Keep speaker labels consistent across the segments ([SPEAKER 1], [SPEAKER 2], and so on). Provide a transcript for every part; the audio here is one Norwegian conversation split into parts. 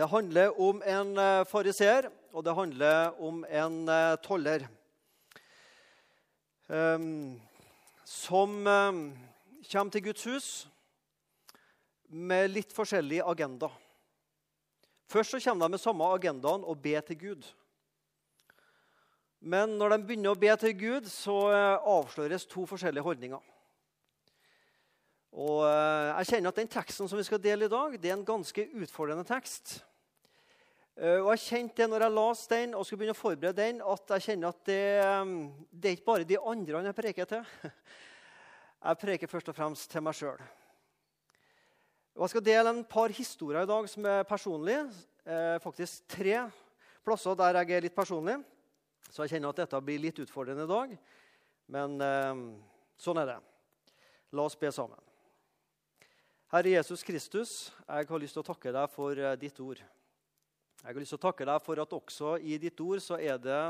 [SPEAKER 1] Det handler om en eh, fariseer, og det handler om en eh, toller. Um, som um, kommer til Guds hus med litt forskjellig agenda. Først så kommer de med samme agendaen og be til Gud. Men når de begynner å be til Gud, så avsløres to forskjellige holdninger. Og eh, jeg kjenner at Den teksten som vi skal dele i dag, det er en ganske utfordrende tekst. Eh, og jeg kjente det når jeg leste den og skulle begynne å forberede den, at jeg kjenner at det, eh, det er ikke bare de andre jeg preker til. Jeg preker først og fremst til meg sjøl. Jeg skal dele en par historier i dag som er personlige. Faktisk tre plasser der jeg er litt personlig. Så jeg kjenner at dette blir litt utfordrende i dag. Men sånn er det. La oss be sammen. Herre Jesus Kristus, jeg har lyst til å takke deg for eh, ditt ord. Jeg har lyst til å takke deg for at også i ditt ord så er det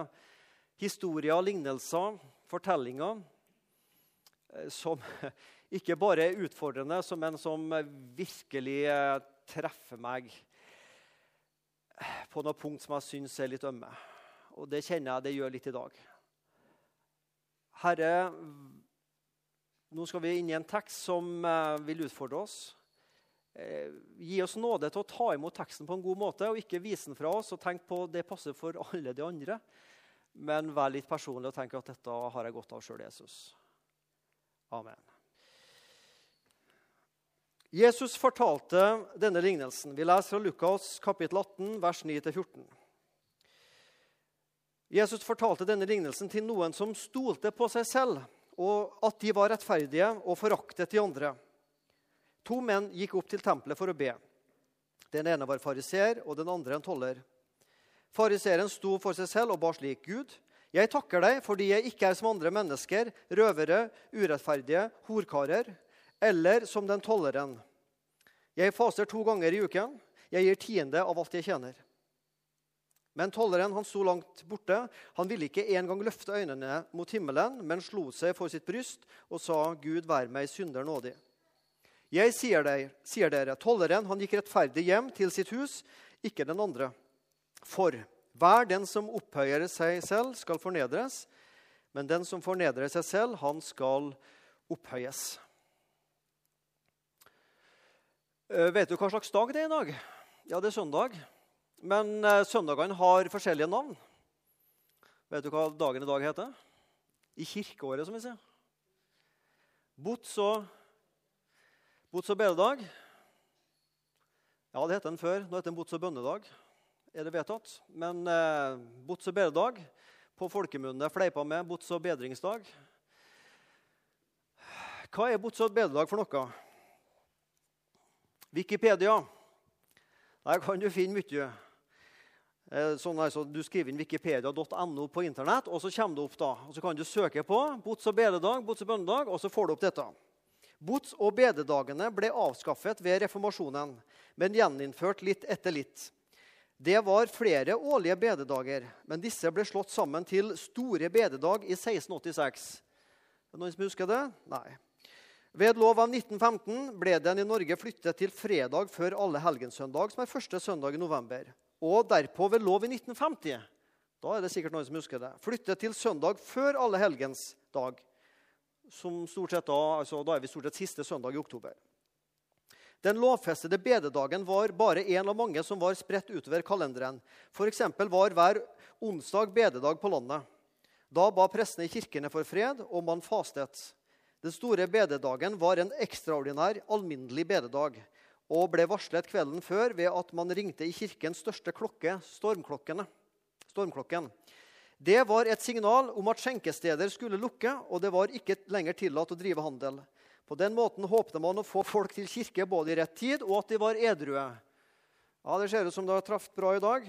[SPEAKER 1] historier, lignelser, fortellinger eh, som ikke bare er utfordrende, men som virkelig eh, treffer meg på noe punkt som jeg syns er litt ømme. Og det kjenner jeg det gjør litt i dag. Herre, nå skal vi inn i en tekst som eh, vil utfordre oss. Eh, gi oss nåde til å ta imot teksten på en god måte og ikke vise den fra oss og tenke på det passer for alle de andre. Men vær litt personlig og tenk at dette har jeg godt av sjøl, Jesus. Amen. Jesus fortalte denne lignelsen. Vi leser fra Lukas kapittel 18, vers 9-14. Jesus fortalte denne lignelsen til noen som stolte på seg selv og at de var rettferdige og foraktet de andre. To menn gikk opp til tempelet for å be. Den ene var fariser, og den andre en toller. Fariseeren sto for seg selv og ba slik.: Gud, jeg takker deg fordi jeg ikke er som andre mennesker, røvere, urettferdige, horkarer, eller som den tolleren. Jeg faser to ganger i uken. Jeg gir tiende av alt jeg tjener. Men tolleren han sto langt borte. Han ville ikke engang løfte øynene mot himmelen, men slo seg for sitt bryst og sa, 'Gud, vær meg synder nådig.' Jeg sier, deg, sier dere, tolleren han gikk rettferdig hjem til sitt hus, ikke den andre. For hver den som opphøyer seg selv, skal fornedres, men den som fornedrer seg selv, han skal opphøyes. Eh, vet du hva slags dag det er i dag? Ja, det er søndag. Men eh, søndagene har forskjellige navn. Vet du hva dagen i dag heter? I kirkeåret, som vi sier. Bots og, bots og bededag. Ja, det het den før. Nå heter den bots og bønnedag. Er det vedtatt? Men eh, bots og bededag på folkemunne fleipa med bots og bedringsdag. Hva er bots og bededag for noe? Wikipedia. Der kan du finne mye. Eh, sånn altså, Du skriver inn wikipedia.no på Internett, og så kommer det opp da. Og Så kan du søke på bots og bededag, bots og bønnedag, og så får du opp dette. Bots- og bededagene ble avskaffet ved reformasjonen, men gjeninnført litt etter litt. Det var flere årlige bededager, men disse ble slått sammen til store bededag i 1686. Er det noen som husker det? Nei. Ved lov av 1915 ble den i Norge flyttet til fredag før alle helgensøndag, som er første søndag i november og derpå ved lov i 1950 da er det sikkert noen som husker det, flyttet til søndag før alle helgens dag. Som stort sett da, altså da er vi stort sett siste søndag i oktober. Den lovfestede bededagen var bare én av mange som var spredt utover kalenderen. F.eks. var hver onsdag bededag på landet. Da ba prestene i kirkene for fred, og man fastet. Den store bededagen var en ekstraordinær, alminnelig bededag og ble varslet kvelden før ved at man ringte i kirkens største klokke, stormklokken. Det var et signal om at skjenkesteder skulle lukke, og det var ikke lenger tillatt å drive handel. På den måten håpte man å få folk til kirke både i rett tid og at de var edrue. Ja, Det ser ut som det har truffet bra i dag.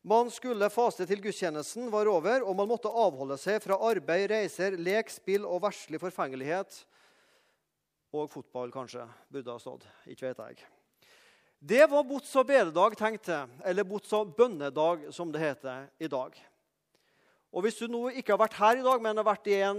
[SPEAKER 1] Man skulle faste til gudstjenesten var over, og man måtte avholde seg fra arbeid, reiser, lek, spill og verslig forfengelighet. Og fotball, kanskje, burde ha stått. Ikke vet jeg. Det var bots- og bededag, tenkte jeg. Eller bots- og bønnedag, som det heter i dag. Og Hvis du nå ikke har vært her i dag, men har vært i en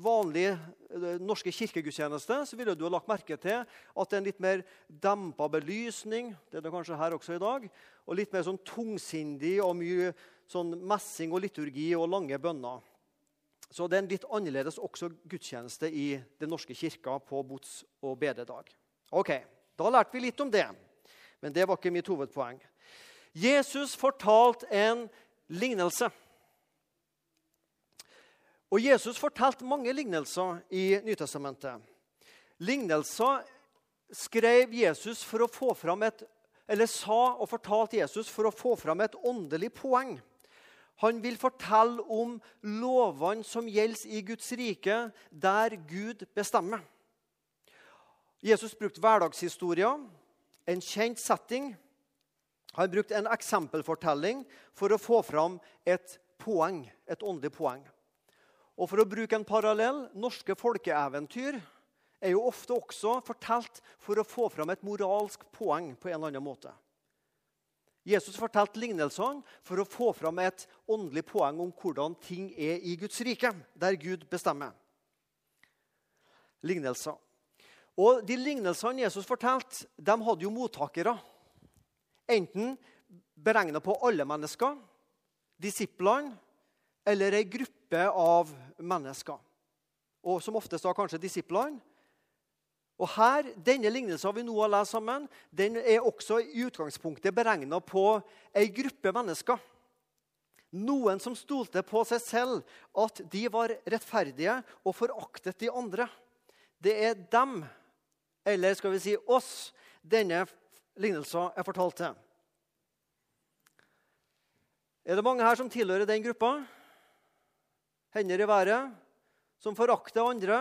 [SPEAKER 1] vanlig eh, norske kirkegudstjeneste, så ville du ha lagt merke til at det er en litt mer dempa belysning det er det kanskje her også i dag, og litt mer sånn tungsindig og mye sånn messing og liturgi og lange bønner. Så det er en litt annerledes også gudstjeneste i Den norske kirka på bots- og bededag. Ok, Da lærte vi litt om det, men det var ikke mitt hovedpoeng. Jesus fortalte en lignelse. Og Jesus fortalte mange lignelser i Nytestamentet. Lignelser skrev Jesus for å få fram et eller sa og fortalte Jesus for å få fram et åndelig poeng. Han vil fortelle om lovene som gjelder i Guds rike, der Gud bestemmer. Jesus brukte hverdagshistorier, en kjent setting. Han brukte en eksempelfortelling for å få fram et poeng, et åndelig poeng. Og for å bruke en parallell norske folkeeventyr er jo ofte også fortalt for å få fram et moralsk poeng på en eller annen måte. Jesus fortalte lignelsene for å få fram et åndelig poeng om hvordan ting er i Guds rike, der Gud bestemmer. Lignelser. Og De lignelsene Jesus fortalte, de hadde jo mottakere. Enten beregna på alle mennesker, disiplene eller ei gruppe av mennesker. Og som oftest da kanskje disiplene. Og her, Denne lignelsen vi nå har lest sammen, den er også i utgangspunktet beregna på ei gruppe mennesker. Noen som stolte på seg selv, at de var rettferdige og foraktet de andre. Det er dem, eller skal vi si oss, denne lignelsen er fortalt til. Er det mange her som tilhører den gruppa? Hender i været, som forakter andre,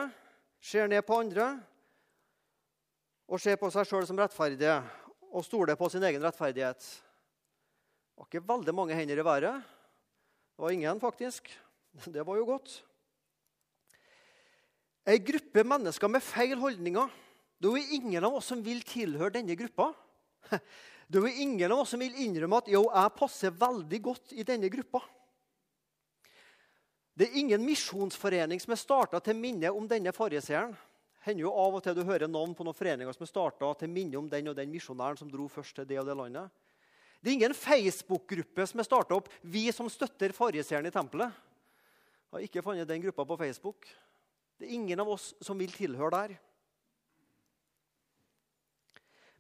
[SPEAKER 1] ser ned på andre og ser på seg sjøl som rettferdige og stoler på sin egen rettferdighet. Det var ikke veldig mange hender i været. Det var ingen, faktisk. Det var jo godt. Ei gruppe mennesker med feil holdninger. Det er jo ingen av oss som vil tilhøre denne gruppa. Det er jo ingen av oss som vil innrømme at jo, jeg passer veldig godt i denne gruppa. Det er ingen misjonsforening som er starta til minne om denne fariseeren. hender jo av og til du hører navn på noen foreninger som er starta til minne om den og den misjonæren som dro først til det og det landet. Det er ingen Facebook-gruppe som er starta opp 'Vi som støtter fariseeren i tempelet'. Jeg har ikke funnet den gruppa på Facebook. Det er ingen av oss som vil tilhøre der.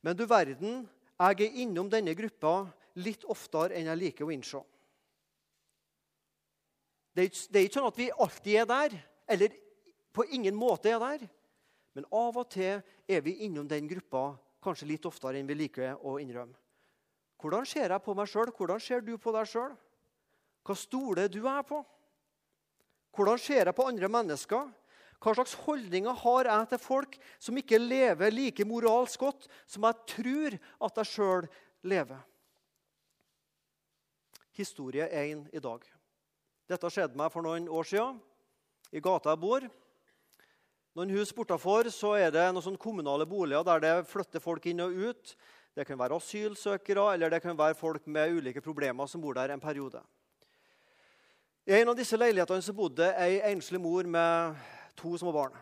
[SPEAKER 1] Men du verden, jeg er innom denne gruppa litt oftere enn jeg liker å innse. Det er, ikke sånn at vi alltid er der, eller på ingen måte er der. Men av og til er vi innom den gruppa kanskje litt oftere enn vi liker å innrømme. Hvordan ser jeg på meg sjøl? Hvordan ser du på deg sjøl? Hva stoler du er på? Hvordan ser jeg på andre mennesker? Hva slags holdninger har jeg til folk som ikke lever like moralsk godt som jeg tror at jeg sjøl lever? Historie 1 i dag. Dette skjedde meg for noen år siden. I gata jeg bor. Noen hus bortafor så er det noen sånne kommunale boliger der det flytter folk inn og ut. Det kan være asylsøkere eller det kan være folk med ulike problemer som bor der en periode. I en av disse leilighetene så bodde ei enslig mor med to små barn.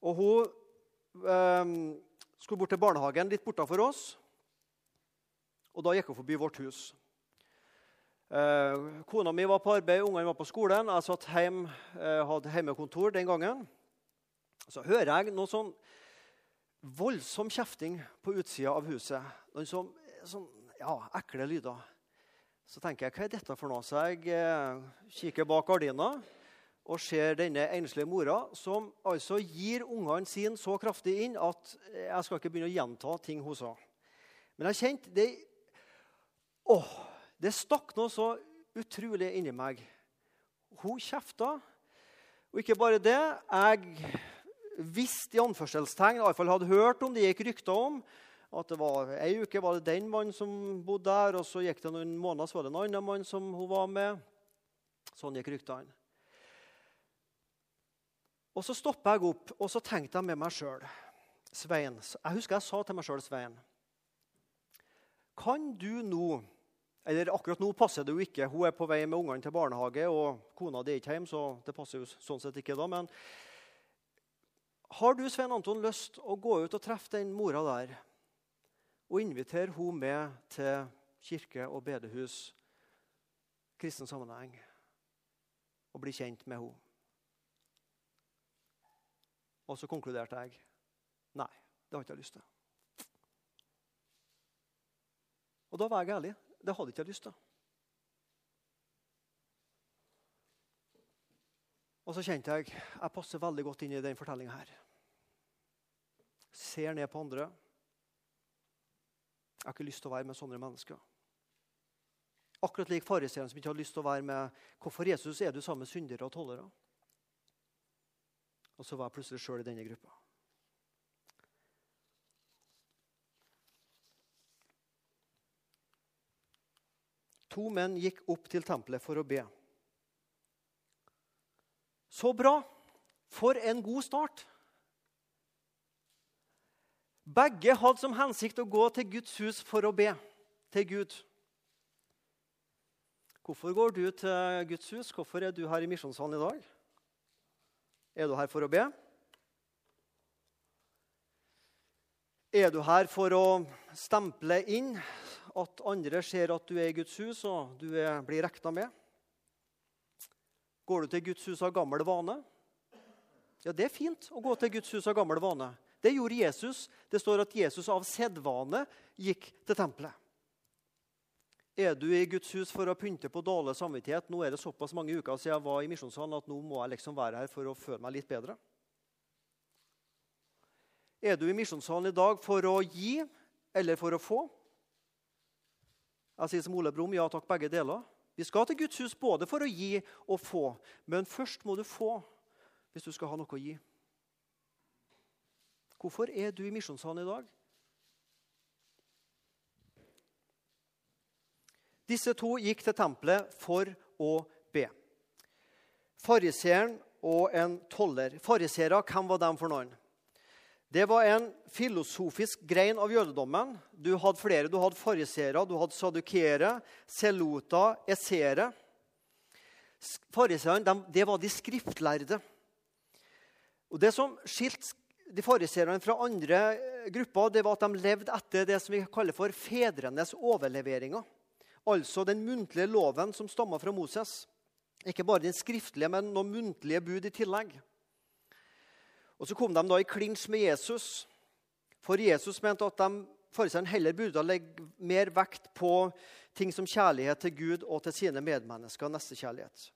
[SPEAKER 1] Og Hun eh, skulle bort til barnehagen litt bortafor oss. Og Da gikk hun forbi vårt hus. Eh, kona mi var på arbeid, ungene var på skolen. Jeg satt hjem, eh, hadde hjemmekontor den gangen. Så hører jeg noe sånn voldsom kjefting på utsida av huset. Noen sånn, sånn ja, ekle lyder. Så tenker jeg, hva er dette for noe? Så jeg eh, kikker bak gardina og ser denne enslige mora, som altså gir ungene sine så kraftig inn at jeg skal ikke begynne å gjenta ting hun sa. Men jeg kjente det Åh! Det stakk noe så utrolig inni meg. Hun kjefta. Og ikke bare det. Jeg visste i anførselstegn, iallfall hadde hørt om det gikk rykter om, at det var ei uke var det den mannen som bodde der, og så gikk det noen måneder så var det en annen mann som hun var med. Sånn gikk ryktene. Og Så stoppa jeg opp og så tenkte jeg med meg sjøl Svein, Jeg husker jeg sa til meg sjøl, Svein Kan du nå Eller akkurat nå passer det jo ikke. Hun er på vei med ungene til barnehage, og kona di er ikke hjemme, så det passer jo sånn sett ikke da. Men har du Svein Anton, lyst å gå ut og treffe den mora der og invitere hun med til kirke og bedehus, kristen sammenheng, og bli kjent med henne? Og så konkluderte jeg nei, det har ikke jeg lyst til. Og da var jeg ærlig. Det hadde ikke jeg lyst til. Og så kjente jeg jeg passer veldig godt inn i den fortellinga her. Ser ned på andre. Jeg har ikke lyst til å være med sånne mennesker. Akkurat lik fariseeren som ikke hadde lyst til å være med Hvorfor Jesus er du sammen med syndere og tollere? Og så var jeg plutselig sjøl i denne gruppa. To menn gikk opp til tempelet for å be. Så bra! For en god start. Begge hadde som hensikt å gå til Guds hus for å be til Gud. Hvorfor går du til Guds hus? Hvorfor er du her i misjonssalen i dag? Er du her for å be? Er du her for å stemple inn at andre ser at du er i Guds hus, og du er, blir regna med? Går du til Guds hus av gammel vane? Ja, det er fint å gå til Guds hus av gammel vane. Det gjorde Jesus. Det står at Jesus av sedvane gikk til tempelet. Er du i Guds hus for å pynte på dårlig samvittighet? Nå er det såpass mange uker siden jeg var i misjonssalen at nå må jeg liksom være her for å føle meg litt bedre. Er du i misjonssalen i dag for å gi eller for å få? Jeg sier som Ole Brumm, ja takk, begge deler. Vi skal til Guds hus både for å gi og få, men først må du få hvis du skal ha noe å gi. Hvorfor er du i misjonssalen i dag? Disse to gikk til tempelet for å be. Fariseeren og en toller. Fariseere, hvem var de for noen? Det var en filosofisk grein av jødedommen. Du hadde flere. Du hadde fariseere, du hadde sadukere, selota, esere. Fariseerne det var de skriftlærde. Og Det som skilte de fariseerne fra andre eh, grupper, det var at de levde etter det som vi kaller for fedrenes overleveringer. Altså den muntlige loven som stammer fra Moses. Ikke bare den skriftlige, men noen muntlige bud i tillegg. Og Så kom de da i klinsj med Jesus. For Jesus mente at de heller burde legge mer vekt på ting som kjærlighet til Gud og til sine medmennesker. nestekjærlighet.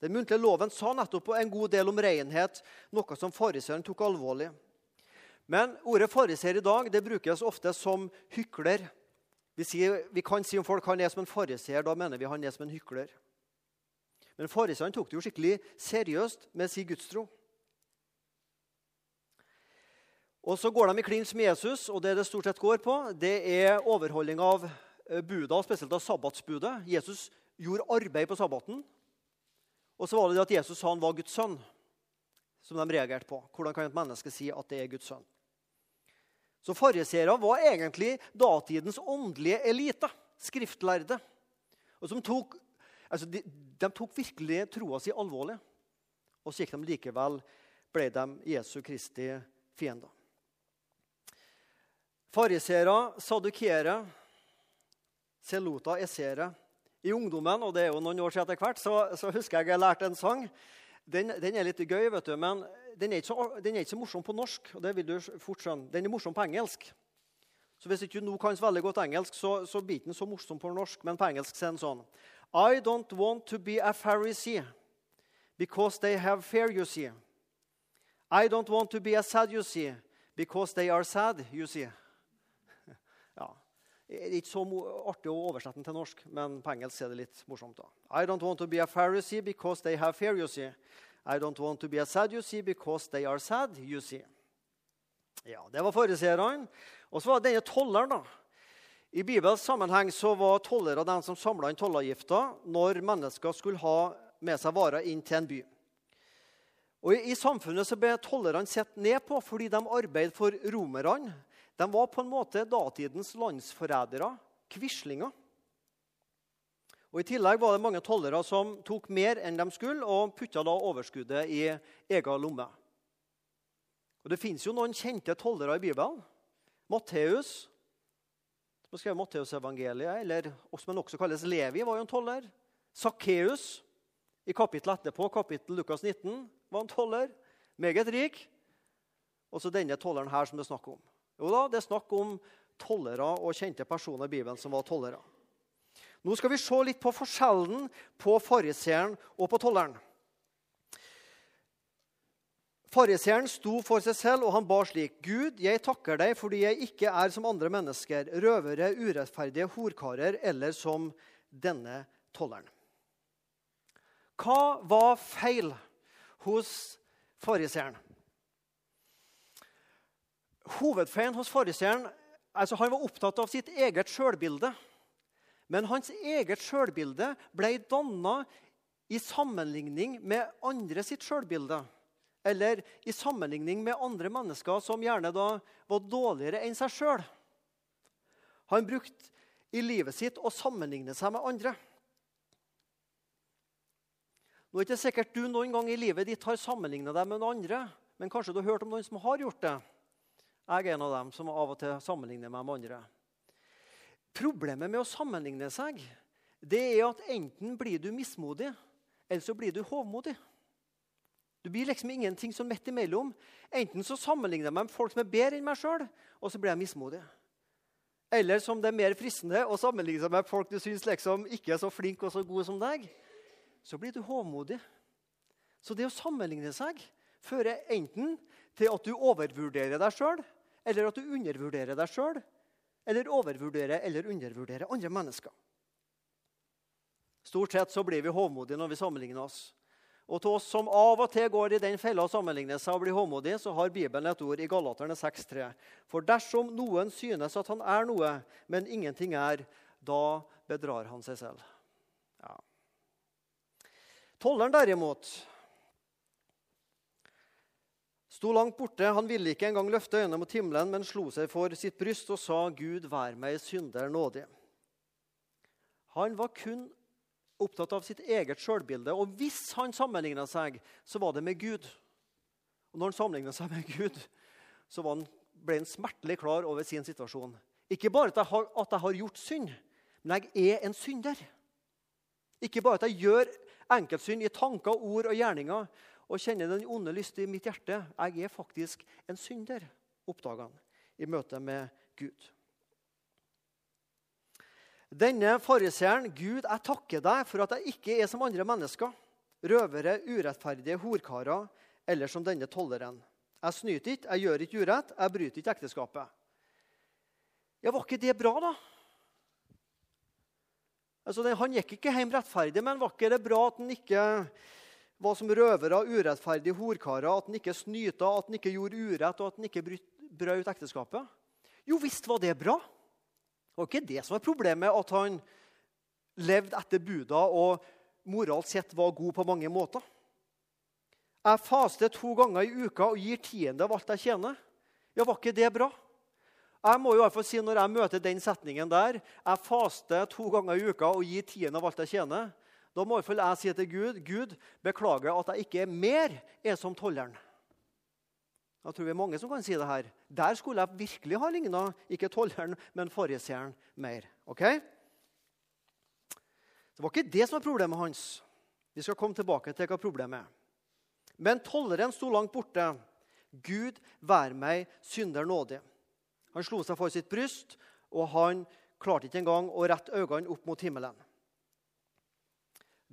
[SPEAKER 1] Den muntlige loven sa nettopp en god del om renhet, noe som fariseeren tok alvorlig. Men ordet fariseer i dag det brukes ofte som hykler. Vi, sier, vi, kan si om folk han er som en fariseer, da mener vi han er som en hykler. Men fariseeren tok det jo skikkelig seriøst med sin gudstro. Og Så går de i klins med Jesus, og det det stort sett går på, det er overholding av eh, buda, spesielt av sabbatsbudet. Jesus gjorde arbeid på sabbaten. Og så var det det at Jesus sa han var Guds sønn, som de reagerte på. Hvordan kan et menneske si at det er Guds sønn? Så fariseerne var egentlig datidens åndelige elite, skriftlærde. Og som tok, altså de, de tok virkelig troa si alvorlig. Og så gikk de likevel, ble de Jesu Kristi fiender. Fariseere, sadukere, selota, esere. I ungdommen, og det er jo noen år siden etter hvert, så, så husker jeg jeg lærte en sang. Den, den, er litt gøy, vet du, men den er, så, den er, ikke så, morsom på norsk. og det vil du fort skjønne. Den er morsom på engelsk. Så Hvis ikke du nå kan veldig godt engelsk, så, så blir den så morsom på norsk. Men på engelsk er den sånn I don't want to be a Pharisee because they have fear, you see. I don't want to be a sad, you see, because they are sad, you see. Det er ikke så artig å oversette den til norsk, men på engelsk er det litt morsomt. da. I don't want to be a Pharisee because they have fear, you see. I don't want to be a Sadducee because they are sad, you see. Ja, Det var fariseerne. Og så var det denne tolleren. da. I Bibels sammenheng så var tollere den som samla inn tollavgifta når mennesker skulle ha med seg varer inn til en by. Og I, i samfunnet så ble tollerne sett ned på fordi de arbeidet for romerne de var på en måte datidens landsforrædere, quislinger. Og I tillegg var det mange tollere som tok mer enn de skulle, og putta da overskuddet i egen lomme. Og Det fins noen kjente tollere i Bibelen. Matteus, som skrev Matteusevangeliet, eller som han også kalles Levi, var jo en toller. Sakkeus i kapittelet etterpå, kapittel Lukas 19, var en toller. Meget rik. Og så denne tolleren her som det er snakk om. Jo da, Det er snakk om tollere og kjente personer i Bibelen som var tollere. Nå skal vi se litt på forskjellen på fariseeren og på tolleren. Fariseeren sto for seg selv, og han ba slik.: Gud, jeg takker deg fordi jeg ikke er som andre mennesker, røvere, urettferdige, horkarer eller som denne tolleren. Hva var feil hos fariseeren? Hovedfeilen hos fariseeren altså Han var opptatt av sitt eget sjølbilde. Men hans eget sjølbilde ble danna i sammenligning med andre sitt sjølbilde. Eller i sammenligning med andre mennesker som gjerne da var dårligere enn seg sjøl. Han brukte i livet sitt å sammenligne seg med andre. Nå er det ikke sikkert du noen gang i livet ditt har sammenlignet deg med noen andre, men kanskje du har hørt om noen som har gjort det. Jeg er en av dem som av og til sammenligner meg med andre. Problemet med å sammenligne seg det er at enten blir du mismodig, eller så blir du hovmodig. Du blir liksom ingenting som midt imellom. Enten så sammenligner jeg meg med folk som er bedre enn meg sjøl, og så blir jeg mismodig. Eller som det er mer fristende å sammenligne seg med folk du syns liksom ikke er så flink og så gode som deg så blir du hovmodig. Så det å sammenligne seg fører enten til at du overvurderer deg sjøl, eller at du undervurderer deg sjøl, eller overvurderer eller undervurderer andre mennesker. Stort sett så blir vi hovmodige når vi sammenligner oss. Og til oss som av og til går i den fella å sammenligne seg og blir håmodige, så har Bibelen et ord i Galaterne 6,3. For dersom noen synes at han er noe, men ingenting er, da bedrar han seg selv. Ja. Tolleren derimot sto langt borte. Han ville ikke engang løfte øynene mot himmelen, men slo seg for sitt bryst og sa, 'Gud, vær meg synder nådig'. Han var kun opptatt av sitt eget sjølbilde. Og hvis han sammenligna seg, så var det med Gud. Og når han sammenligna seg med Gud, så han, ble han smertelig klar over sin situasjon. Ikke bare at jeg, har, at jeg har gjort synd, men jeg er en synder. Ikke bare at jeg gjør enkeltsynd i tanker, ord og gjerninger og kjenner den onde lyst i mitt hjerte. Jeg er faktisk en synder, oppdager han i møte med Gud. Denne fariseeren, Gud, jeg takker deg for at jeg ikke er som andre mennesker. Røvere, urettferdige, horkarer eller som denne tolleren. Jeg snyter ikke, jeg gjør ikke urett, jeg bryter ikke ekteskapet. Ja, Var ikke det bra, da? Altså, Han gikk ikke hjem rettferdig, men var ikke det bra at han ikke var som røvere, urettferdige horkarer, at han ikke snyta, at han ikke gjorde urett, og at han ikke brøt ekteskapet? Jo visst var det bra. Det var ikke det som var problemet, at han levde etter buda og moralt sett var god på mange måter. Jeg faster to ganger i uka og gir tiende av alt jeg tjener. Ja, Var ikke det bra? Jeg må i hvert fall si Når jeg møter den setningen der, jeg faster to ganger i uka og gir tiende av alt jeg tjener, da må iallfall jeg si til Gud Gud, beklager at jeg ikke er mer er som tolleren. Da tror vi er mange som kan si det her. Der skulle jeg virkelig ha ligna ikke tolleren, men fariseeren mer. Ok? Det var ikke det som var problemet hans. Vi skal komme tilbake til hva problemet er. Men tolleren sto langt borte. Gud, vær meg synder nådig. Han slo seg for sitt bryst, og han klarte ikke engang å rette øynene opp mot himmelen.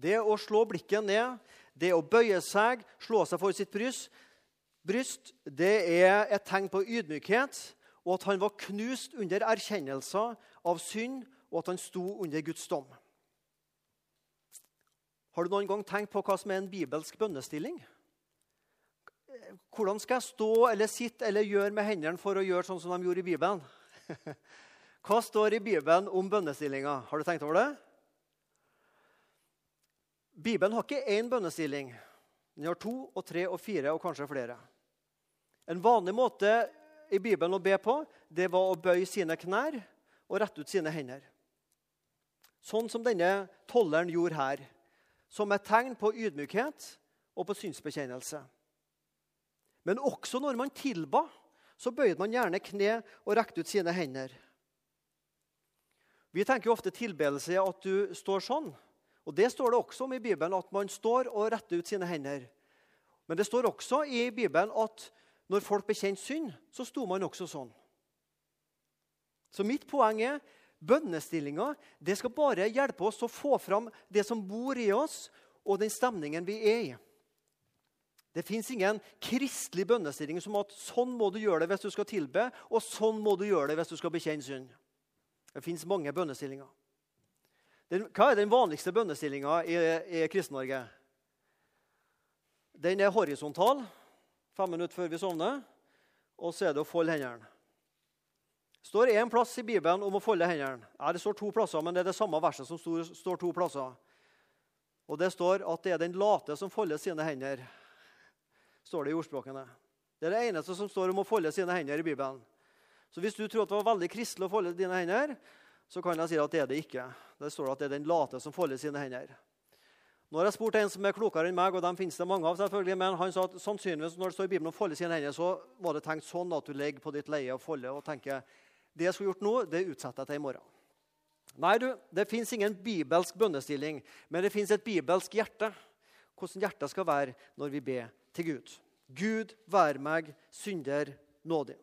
[SPEAKER 1] Det å slå blikket ned, det å bøye seg, slå seg for sitt bryst, bryst det er et tegn på ydmykhet og at han var knust under erkjennelser av synd, og at han sto under Guds dom. Har du noen gang tenkt på hva som er en bibelsk bønnestilling? Hvordan skal jeg stå eller sitte eller gjøre med hendene for å gjøre sånn som de gjorde i Bibelen? Hva står i Bibelen om bønnestillinga? Har du tenkt over det? Bibelen har ikke én bønnestilling. Den har to og tre og fire og kanskje flere. En vanlig måte i Bibelen å be på det var å bøye sine knær og rette ut sine hender. Sånn som denne tolleren gjorde her. Som et tegn på ydmykhet og på synsbekjennelse. Men også når man tilba, så bøyde man gjerne kne og rekte ut sine hender. Vi tenker jo ofte tilbedelse at du står sånn. Og Det står det også om i Bibelen, at man står og retter ut sine hender. Men det står også i Bibelen at når folk bekjente synd, så sto man også sånn. Så mitt poeng er bønnestillinga det skal bare hjelpe oss å få fram det som bor i oss, og den stemningen vi er i. Det fins ingen kristelig bønnestilling som at sånn må du gjøre det hvis du skal tilbe, og sånn må du gjøre det hvis du skal bekjenne synd. Det fins mange bønnestillinger. Hva er den vanligste bønnestillinga i, i Kristen-Norge? Den er horisontal, fem minutter før vi sovner, og så er det å folde hendene. Det står én plass i Bibelen om å folde hendene. Det står to plasser, men det er det samme verset som står, står to plasser. Og Det står at det er den late som folder sine hender står det i ordspråkene. Det er det eneste som står om å folde sine hender i Bibelen. Så hvis du tror at det var veldig kristelig å folde dine hender, så kan jeg si at det er det ikke. Det står at det er den late som folder sine hender. Nå har jeg spurt en som er klokere enn meg, og dem finnes det mange av, selvfølgelig, men han sa at sannsynligvis når det står i Bibelen å folde sine hender, så var det tenkt sånn at du ligger på ditt leie og folder og tenker det jeg skulle gjort nå, det utsetter jeg til i morgen. Nei, du, det fins ingen bibelsk bønnestilling, men det fins et bibelsk hjerte. Hvordan hjertet skal være når vi ber til Gud. Gud vær meg synder nådig.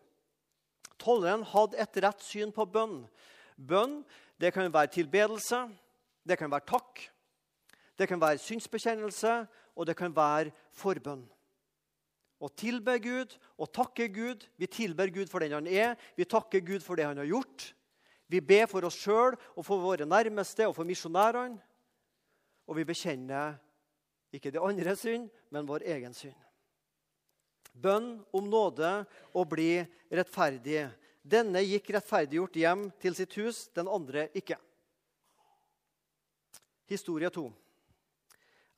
[SPEAKER 1] Tolleren hadde et rett syn på bønn. Bønn det kan være tilbedelse, det kan være takk, det kan være synsbekjennelse, og det kan være forbønn. Å tilbe Gud og takke Gud. Vi tilber Gud for den han er, vi takker Gud for det han har gjort. Vi ber for oss sjøl og for våre nærmeste og for misjonærene. Og vi bekjenner ikke det andre synd, men vår egen synd. Bønn om nåde og bli rettferdig. Denne gikk rettferdiggjort hjem til sitt hus, den andre ikke. Historie 2.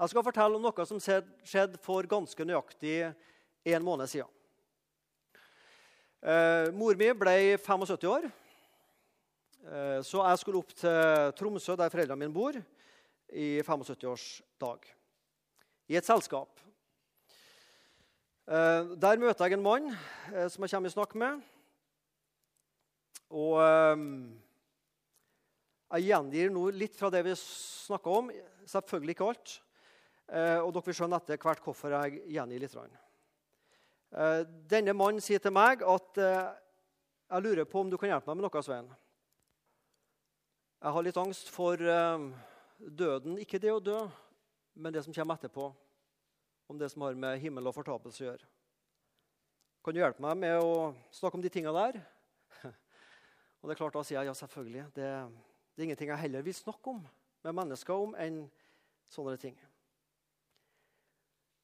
[SPEAKER 1] Jeg skal fortelle om noe som skjedde for ganske nøyaktig en måned siden. Eh, mor mi ble 75 år, eh, så jeg skulle opp til Tromsø, der foreldrene mine bor, i 75-årsdag i et selskap. Eh, der møter jeg en mann eh, som jeg kommer i snakk med. Og eh, jeg gjengir nå litt fra det vi snakka om. Selvfølgelig ikke alt. Og dere vil skjønne etter hvert hvorfor jeg gjengir litt. Denne mannen sier til meg at jeg lurer på om du kan hjelpe meg med noe, Svein. Jeg har litt angst for døden. Ikke det å dø, men det som kommer etterpå. Om det som har med himmel og fortapelse å gjøre. Kan du hjelpe meg med å snakke om de tinga der? Og det er klart Da sier jeg ja, selvfølgelig. Det, det er ingenting jeg heller vil snakke om med mennesker om enn sånne ting.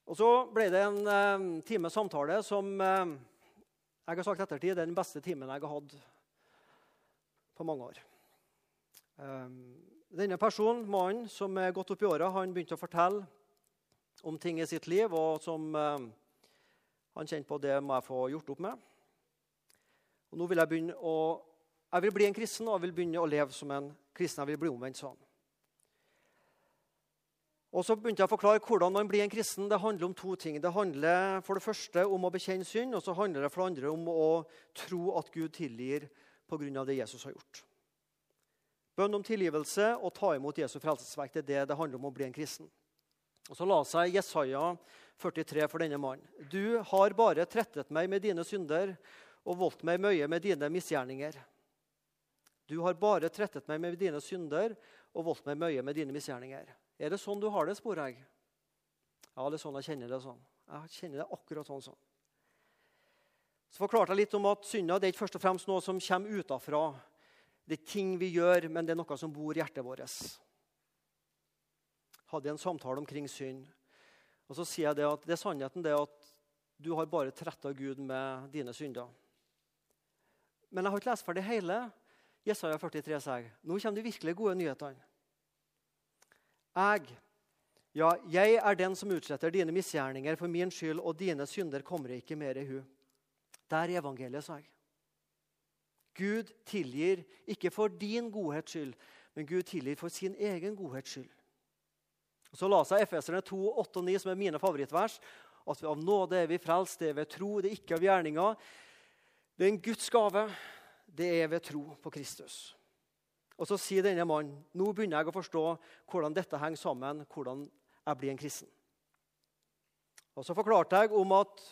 [SPEAKER 1] Og Så ble det en eh, time samtale som eh, jeg har sagt ettertid er den beste timen jeg har hatt på mange år. Um, denne personen, mannen som er gått opp i åra, begynte å fortelle om ting i sitt liv, og som uh, han kjente på det må jeg få gjort opp med. Og nå vil Jeg begynne å, jeg vil bli en kristen og jeg vil begynne å leve som en kristen. Jeg vil bli omvendt sånn. Og så begynte jeg å forklare hvordan man blir en kristen. Det handler om to ting. Det handler for det første om å bekjenne synd, og så handler det for det andre om å tro at Gud tilgir pga. det Jesus har gjort. Bønn om tilgivelse og ta imot Jesu frelsesverk det er det det handler om å bli en kristen. Og Så la seg Jesaja 43 for denne mannen. Du har bare trettet meg med dine synder og voldt meg mye med dine misgjerninger. Du har bare trettet meg med dine synder og voldt meg mye med dine misgjerninger. Er det sånn du har det, spør jeg? Ja, det er sånn jeg kjenner det sånn. Jeg kjenner det akkurat sånn. sånn. Så forklarte jeg litt om at synda det er ikke først og fremst noe som kommer utafra. Det er ting vi gjør, men det er noe som bor i hjertet vårt. Hadde en samtale omkring synd. Og så sier jeg det at det er sannheten det at du har bare tretta Gud med dine synder. Men jeg har ikke lest ferdig hele Jesaja 43 sier. Nå kommer de virkelig gode nyhetene. Jeg, ja, jeg er den som utsetter dine misgjerninger for min skyld, og dine synder kommer ikke mer i hu. Der er evangeliet, sa jeg. Gud tilgir ikke for din godhets skyld, men Gud tilgir for sin egen godhets skyld. Så la seg Efeserne 2, 8 og 9, som er mine favorittvers, at av nåde er vi frelst, det er ved tro, det er ikke av gjerninger. Det er en Guds gave. Det er ved tro på Kristus. Og Så sier denne mannen nå begynner jeg å forstå hvordan dette henger sammen, hvordan jeg blir en kristen. Og Så forklarte jeg om at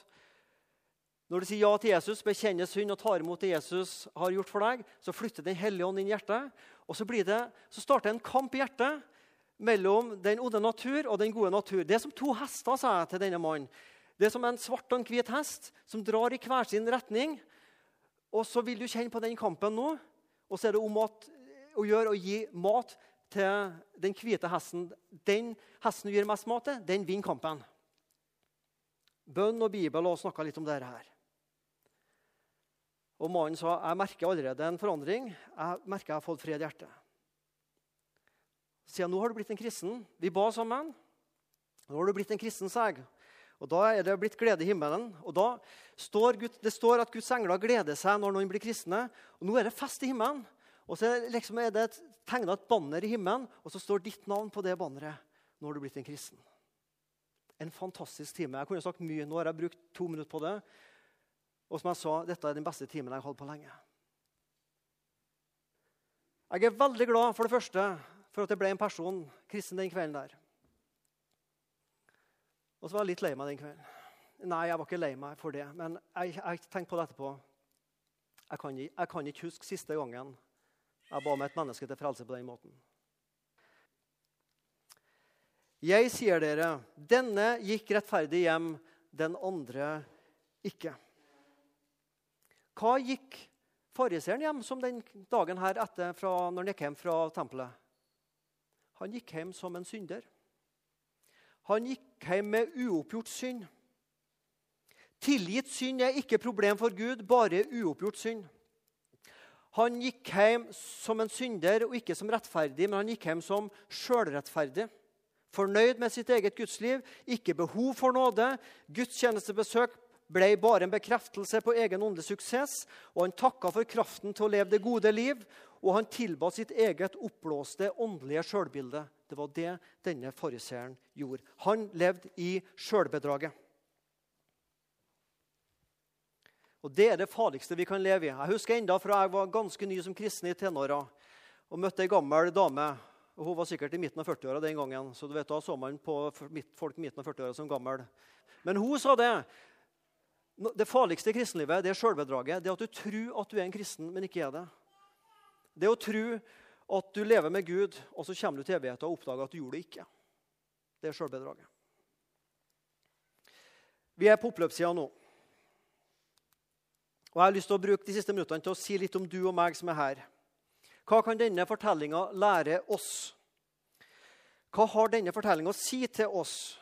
[SPEAKER 1] når du sier ja til Jesus, bekjenner synd og tar imot det Jesus har gjort for deg, så flytter Den hellige ånd inn i hjertet. Og så, det, så starter en kamp i hjertet mellom den onde natur og den gode natur. Det er som to hester, sa jeg til denne mannen. Det er som en svart og en hvit hest som drar i hver sin retning. Og så vil du kjenne på den kampen nå. Og så er det om at, å gjøre å gi mat til den hvite hesten. Den hesten du gir mest mat til, den vinner kampen. Bønn og Bibel og snakka litt om dette her. Og mannen sa jeg merker allerede en forandring. Jeg merker jeg har fått fred i hjertet. Siden nå har du blitt en kristen. Vi ba sammen. Nå har du blitt en kristen, sa jeg. Og Da er det blitt glede i himmelen. Og da står Gud, Det står at Guds engler gleder seg når noen blir kristne. Og Nå er det fest i himmelen. Og så er, liksom, er det tegna et banner i himmelen, og så står ditt navn på det banneret. Nå har du blitt en kristen. En fantastisk time. Jeg kunne sagt mye. Nå har jeg brukt to minutter på det. Og som jeg sa, dette er den beste timen jeg har holdt på lenge. Jeg er veldig glad for det første for at det ble en person kristen den kvelden der. Og så var jeg litt lei meg den kvelden. Nei, jeg var ikke lei meg for det. Men jeg, jeg tenkte på det etterpå. Jeg kan, jeg kan, ikke huske siste gangen jeg ba om et menneske til frelse på den måten. Jeg sier dere, denne gikk rettferdig hjem, den andre ikke. Hva gikk fariseeren hjem som den dagen her etter fra, når han gikk hjem fra tempelet? Han gikk hjem som en synder. Han gikk hjem med uoppgjort synd. Tilgitt synd er ikke problem for Gud, bare uoppgjort synd. Han gikk hjem som en synder og ikke som rettferdig, men han gikk hjem som sjølrettferdig. Fornøyd med sitt eget gudsliv, ikke behov for nåde. Gudstjenestebesøk ble bare en bekreftelse på egen åndelig suksess, og han takka for kraften til å leve det gode liv, og han tilba sitt eget oppblåste åndelige sjølbilde. Det var det denne fariseeren gjorde. Han levde i sjølbedraget. Og Det er det farligste vi kan leve i. Jeg husker enda fra jeg var ganske ny som kristen i tenåra og møtte ei gammel dame. og Hun var sikkert i midten av 40-åra den gangen, så du vet, da så man på folk i midten av 40-åra som gammel. Men hun sa det. Det farligste i kristenlivet det er sjølbedraget. Det at du tror at du er en kristen, men ikke er det. Det å tro at du lever med Gud, og så kommer du til evigheten og oppdager at du gjorde det ikke. Det er sjølbedraget. Vi er på oppløpssida nå. Og Jeg har lyst til å bruke de siste minuttene til å si litt om du og meg som er her. Hva kan denne fortellinga lære oss? Hva har denne fortellinga å si til oss?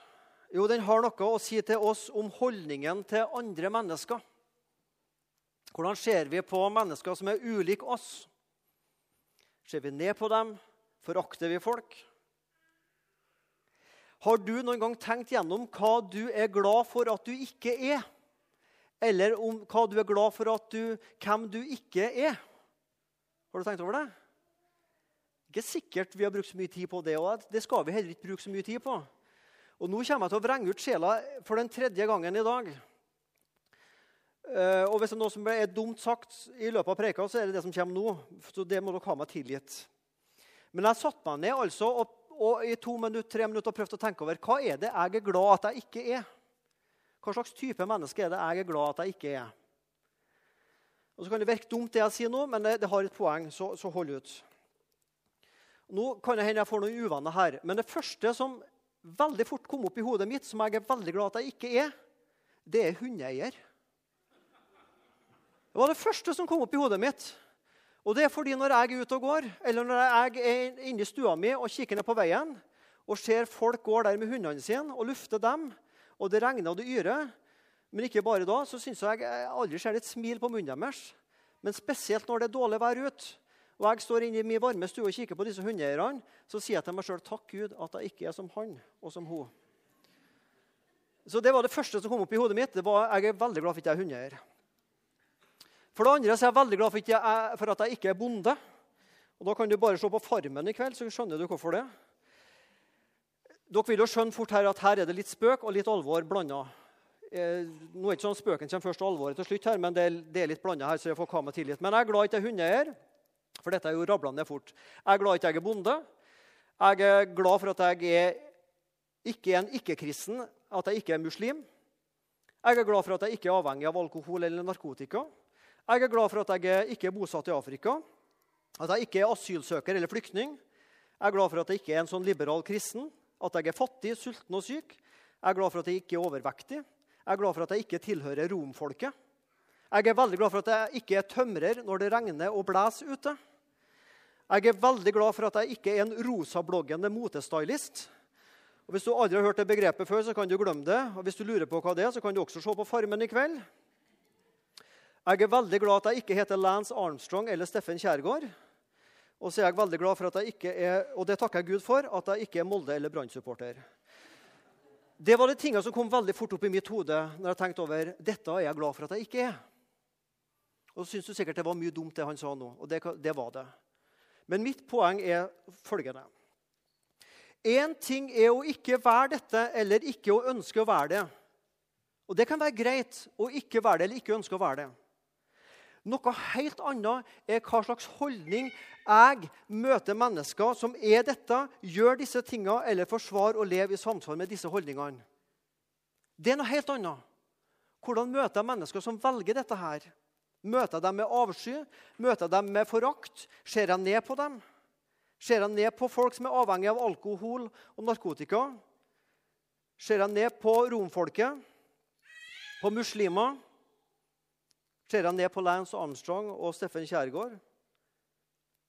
[SPEAKER 1] Jo, den har noe å si til oss om holdningen til andre mennesker. Hvordan ser vi på mennesker som er ulike oss? Ser vi ned på dem? Forakter vi folk? Har du noen gang tenkt gjennom hva du er glad for at du ikke er? Eller om hva du er glad for at du, hvem du ikke er? Har du tenkt over det? Ikke sikkert vi har brukt så mye tid på det, og det skal vi heller ikke bruke så mye tid på. Og Nå kommer jeg til å vrenge ut sjela for den tredje gangen i dag. Uh, og Hvis det er noe som er dumt sagt i løpet av preika, så er det det som kommer nå. Så det må dere ha meg tilgitt. Men jeg satte meg ned altså, og, og i to minutter, og prøvde å tenke over hva er det jeg er glad at jeg ikke er. Hva slags type menneske er det jeg er glad at jeg ikke er? Og så kan Det virke dumt, det jeg sier nå, men det, det har et poeng, så, så hold ut. Nå kan det hende jeg får noen uvenner her, men det første som veldig fort kom opp i hodet mitt, som jeg er veldig glad at jeg ikke er, det er hundeeier. Det var det første som kom opp i hodet mitt. Og det er fordi når jeg er ute og går, eller når jeg er inne i stua mi og kikker ned på veien og ser folk går der med hundene sine og lufter dem, og det regner og det yrer Men ikke bare da, så syns jeg aldri ser et smil på munnen deres. Men spesielt når det er dårlig vær ute, og jeg står inne i min varme stue og kikker på disse hundeeierne, så sier jeg til meg sjøl takk Gud at jeg ikke er som han og som hun. Så Det var det første som kom opp i hodet mitt. det var Jeg er veldig glad for at jeg er hundeeier. For det andre så er jeg veldig glad for, at jeg ikke er bonde. Og Da kan du bare se på Farmen i kveld, så skjønner du hvorfor det. Dere vil jo skjønne fort her at her er det litt spøk og litt alvor blanda. Eh, nå er ikke sånn Spøken kommer først og alvoret til slutt, her, men det er, det er litt blanda her. så jeg får komme til litt. Men jeg er glad ikke jeg er hundeeier, for dette er jo rablende fort. Jeg er glad ikke jeg er bonde. Jeg er glad for at jeg er ikke en ikke-kristen, at jeg ikke er muslim. Jeg er glad for at jeg ikke er avhengig av alkohol eller narkotika. Jeg er glad for at jeg ikke er bosatt i Afrika, at jeg ikke er asylsøker eller flyktning. Jeg er glad for at jeg ikke er en sånn liberal kristen, at jeg er fattig, sulten og syk. Jeg er glad for at jeg ikke er overvektig. Jeg er glad for at jeg ikke tilhører romfolket. Jeg er veldig glad for at jeg ikke er tømrer når det regner og blåser ute. Jeg er veldig glad for at jeg ikke er en rosabloggende motestylist. Og Hvis du aldri har hørt det begrepet før, så kan du glemme det. Og hvis du lurer på hva det er, så kan du også se på Farmen i kveld. Jeg er veldig glad at jeg ikke heter Lance Armstrong eller Steffen Kjærgaard. Og så er jeg veldig glad for at jeg ikke er, og det takker jeg Gud for, at jeg ikke er Molde- eller Brann-supporter. Det var de tingene som kom veldig fort opp i mitt hode når jeg tenkte over dette er jeg glad for at jeg ikke er. Og så syns du sikkert det var mye dumt, det han sa nå. Og det, det var det. Men mitt poeng er følgende. Én ting er å ikke være dette eller ikke å ønske å være det. Og det kan være greit å ikke være det eller ikke ønske å være det. Noe helt annet er hva slags holdning jeg møter mennesker som er dette, gjør disse tingene eller forsvarer å leve i samsvar med disse holdningene. Det er noe helt annet. Hvordan møter jeg mennesker som velger dette her? Møter jeg dem med avsky? Møter jeg dem med forakt? Ser jeg ned på dem? Ser jeg ned på folk som er avhengig av alkohol og narkotika? Ser jeg ned på romfolket? På muslimer? Ser jeg ned på Lance Armstrong og Steffen Kjærgaard?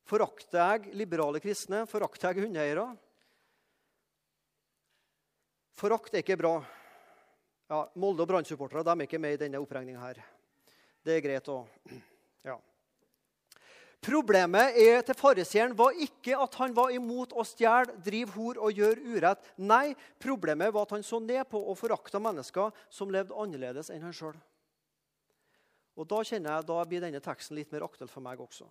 [SPEAKER 1] Forakter jeg liberale kristne? Forakter jeg hundeeiere? Forakt er ikke bra. Ja, Molde og Brann-supportere er ikke med i denne oppregninga her. Det er greit òg. ja. Problemet er til fariseeren var ikke at han var imot å stjele, drive hor og gjøre urett. Nei, problemet var at han så ned på og forakta mennesker som levde annerledes enn han sjøl. Og Da kjenner jeg, da blir denne teksten litt mer aktuell for meg også.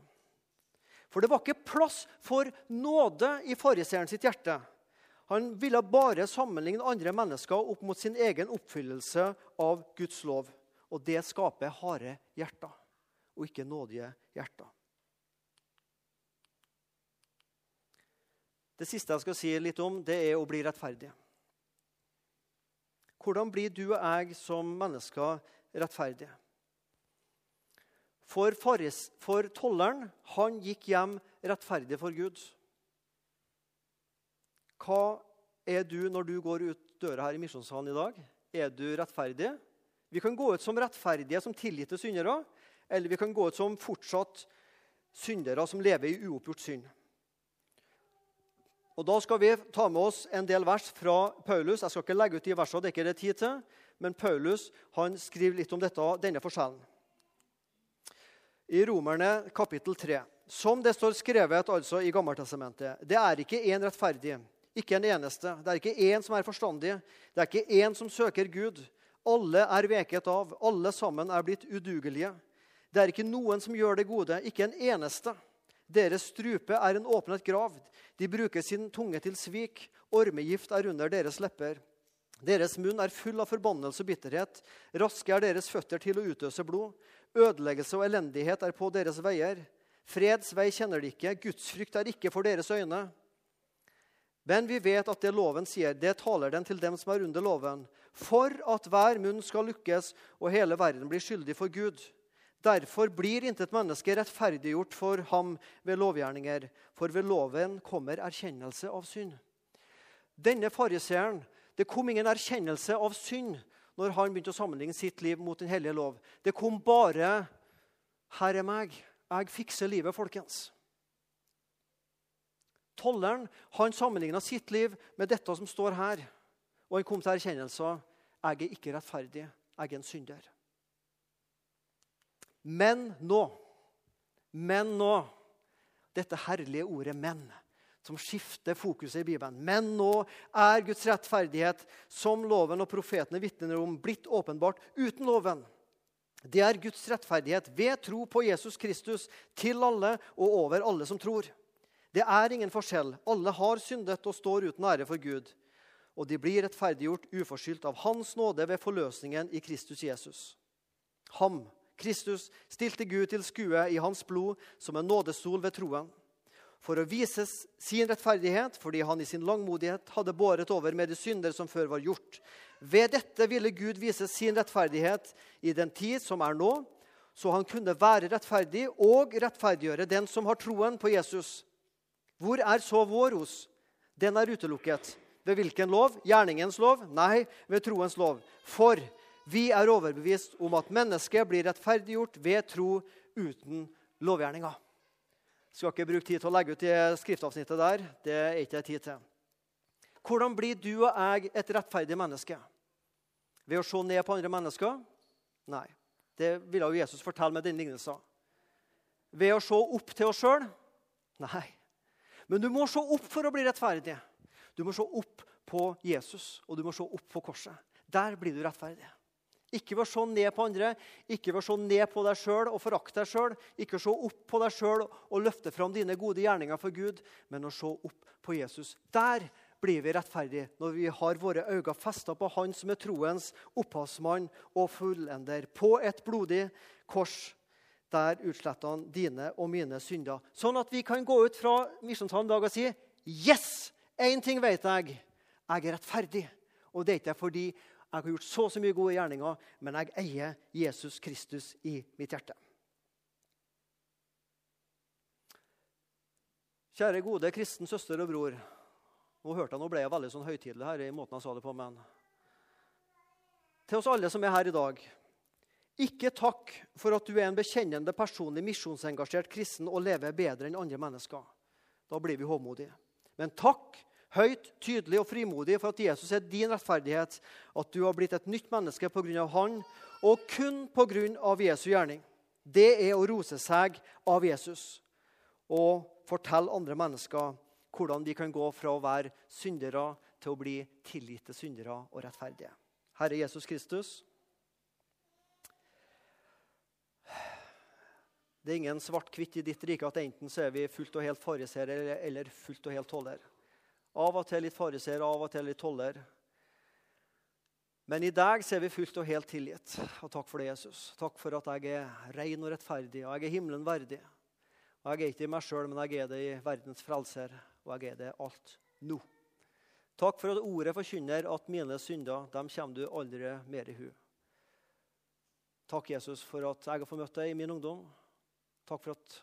[SPEAKER 1] For det var ikke plass for nåde i fariseeren sitt hjerte. Han ville bare sammenligne andre mennesker opp mot sin egen oppfyllelse av Guds lov. Og det skaper harde hjerter, og ikke nådige hjerter. Det siste jeg skal si litt om, det er å bli rettferdig. Hvordan blir du og jeg som mennesker rettferdige? For, faris, for tolleren han gikk hjem rettferdig for Gud. Hva er du når du går ut døra her i misjonssalen i dag? Er du rettferdig? Vi kan gå ut som rettferdige, som tilgitte syndere, eller vi kan gå ut som fortsatt syndere som lever i uoppgjort synd. Og Da skal vi ta med oss en del vers fra Paulus. Jeg skal ikke legge ut de versene, det er ikke det tid til, men Paulus han skriver litt om dette, denne forskjellen i Romerne kapittel 3. Som det står skrevet altså i Gammeltestamentet. Det er ikke én rettferdig, ikke en eneste. Det er ikke én som er forstandig. Det er ikke én som søker Gud. Alle er veket av. Alle sammen er blitt udugelige. Det er ikke noen som gjør det gode, ikke en eneste. Deres strupe er en åpnet grav. De bruker sin tunge til svik. Ormegift er under deres lepper. Deres munn er full av forbannelse og bitterhet. Raske er deres føtter til å utøse blod. Ødeleggelse og elendighet er på deres veier. Freds vei kjenner de ikke. Gudsfrykt er ikke for deres øyne. Men vi vet at det loven sier, det taler den til dem som er under loven, for at hver munn skal lukkes og hele verden blir skyldig for Gud. Derfor blir intet menneske rettferdiggjort for ham ved lovgjerninger, for ved loven kommer erkjennelse av synd. Denne fariseeren det kom ingen erkjennelse av synd når han begynte å sammenligne sitt liv mot Den hellige lov. Det kom bare 'Her er meg. Jeg fikser livet', folkens. Tolleren han sammenligna sitt liv med dette som står her. Og han kom til erkjennelsen 'Jeg er ikke rettferdig. Jeg er en synder'. Men nå, men nå Dette herlige ordet 'men' som skifter fokuset i Bibelen. Men nå er Guds rettferdighet, som loven og profetene vitner om, blitt åpenbart uten loven. Det er Guds rettferdighet ved tro på Jesus Kristus til alle og over alle som tror. Det er ingen forskjell. Alle har syndet og står uten ære for Gud. Og de blir rettferdiggjort uforskyldt av Hans nåde ved forløsningen i Kristus Jesus. Ham, Kristus, stilte Gud til skue i hans blod som en nådestol ved troen. For å vise sin rettferdighet, fordi han i sin langmodighet hadde båret over med de synder som før var gjort. Ved dette ville Gud vise sin rettferdighet i den tid som er nå, så han kunne være rettferdig og rettferdiggjøre den som har troen på Jesus. Hvor er så vår ros? Den er utelukket. Ved hvilken lov? Gjerningens lov? Nei, ved troens lov. For vi er overbevist om at mennesket blir rettferdiggjort ved tro uten lovgjerninger. Skal ikke bruke tid til å legge ut det skriftavsnittet der. Det er ikke tid til. Hvordan blir du og jeg et rettferdig menneske? Ved å se ned på andre mennesker? Nei. Det ville jo Jesus fortelle med den lignelsen. Ved å se opp til oss sjøl? Nei. Men du må se opp for å bli rettferdig. Du må se opp på Jesus, og du må se opp på korset. Der blir du rettferdig. Ikke ved å se ned på andre, ikke ved å se ned på deg sjøl og forakte deg sjøl. Ikke se opp på deg sjøl og løfte fram dine gode gjerninger for Gud, men å se opp på Jesus. Der blir vi rettferdige, når vi har våre øyne festa på Han som er troens opphavsmann og fullender. På et blodig kors. Der utsletter han dine og mine synder. Sånn at vi kan gå ut fra Misjonshallen dag og si Yes! Én ting vet jeg. Jeg er rettferdig. Og det er ikke fordi jeg har gjort så så mye gode gjerninger, men jeg eier Jesus Kristus i mitt hjerte. Kjære, gode kristen søster og bror. Nå hørte jeg, nå ble jeg veldig sånn høytidelig her i måten jeg sa det på. men Til oss alle som er her i dag. Ikke takk for at du er en bekjennende, personlig, misjonsengasjert kristen og lever bedre enn andre mennesker. Da blir vi håmodige. Men takk høyt, tydelig og frimodig for at Jesus er din rettferdighet, at du har blitt et nytt menneske pga. Han, og kun pga. Jesu gjerning. Det er å rose seg av Jesus og fortelle andre mennesker hvordan de kan gå fra å være syndere til å bli tilgitte syndere og rettferdige. Herre Jesus Kristus. Det er ingen svart-hvitt i ditt rike at enten så er vi fullt og helt fariseere eller fullt og helt toller. Av og til litt fariseer, av og til litt toller. Men i dag så er vi fullt og helt tilgitt. Og takk for det, Jesus. Takk for at jeg er ren og rettferdig, og jeg er himmelen verdig. Og Jeg er ikke i meg sjøl, men jeg er det i verdens frelser, og jeg er det alt nå. Takk for at ordet forkynner at mine synder dem kommer du aldri mer i hu. Takk, Jesus, for at jeg har fått møtt deg i min ungdom. Takk for at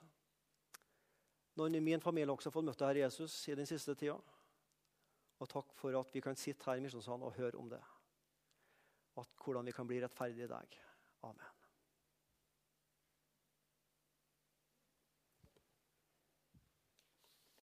[SPEAKER 1] noen i min familie også har fått møtt deg, Herre Jesus, i den siste tida. Og takk for at vi kan sitte her i misjonssalen og høre om det. At hvordan vi kan bli rettferdige i deg. Amen.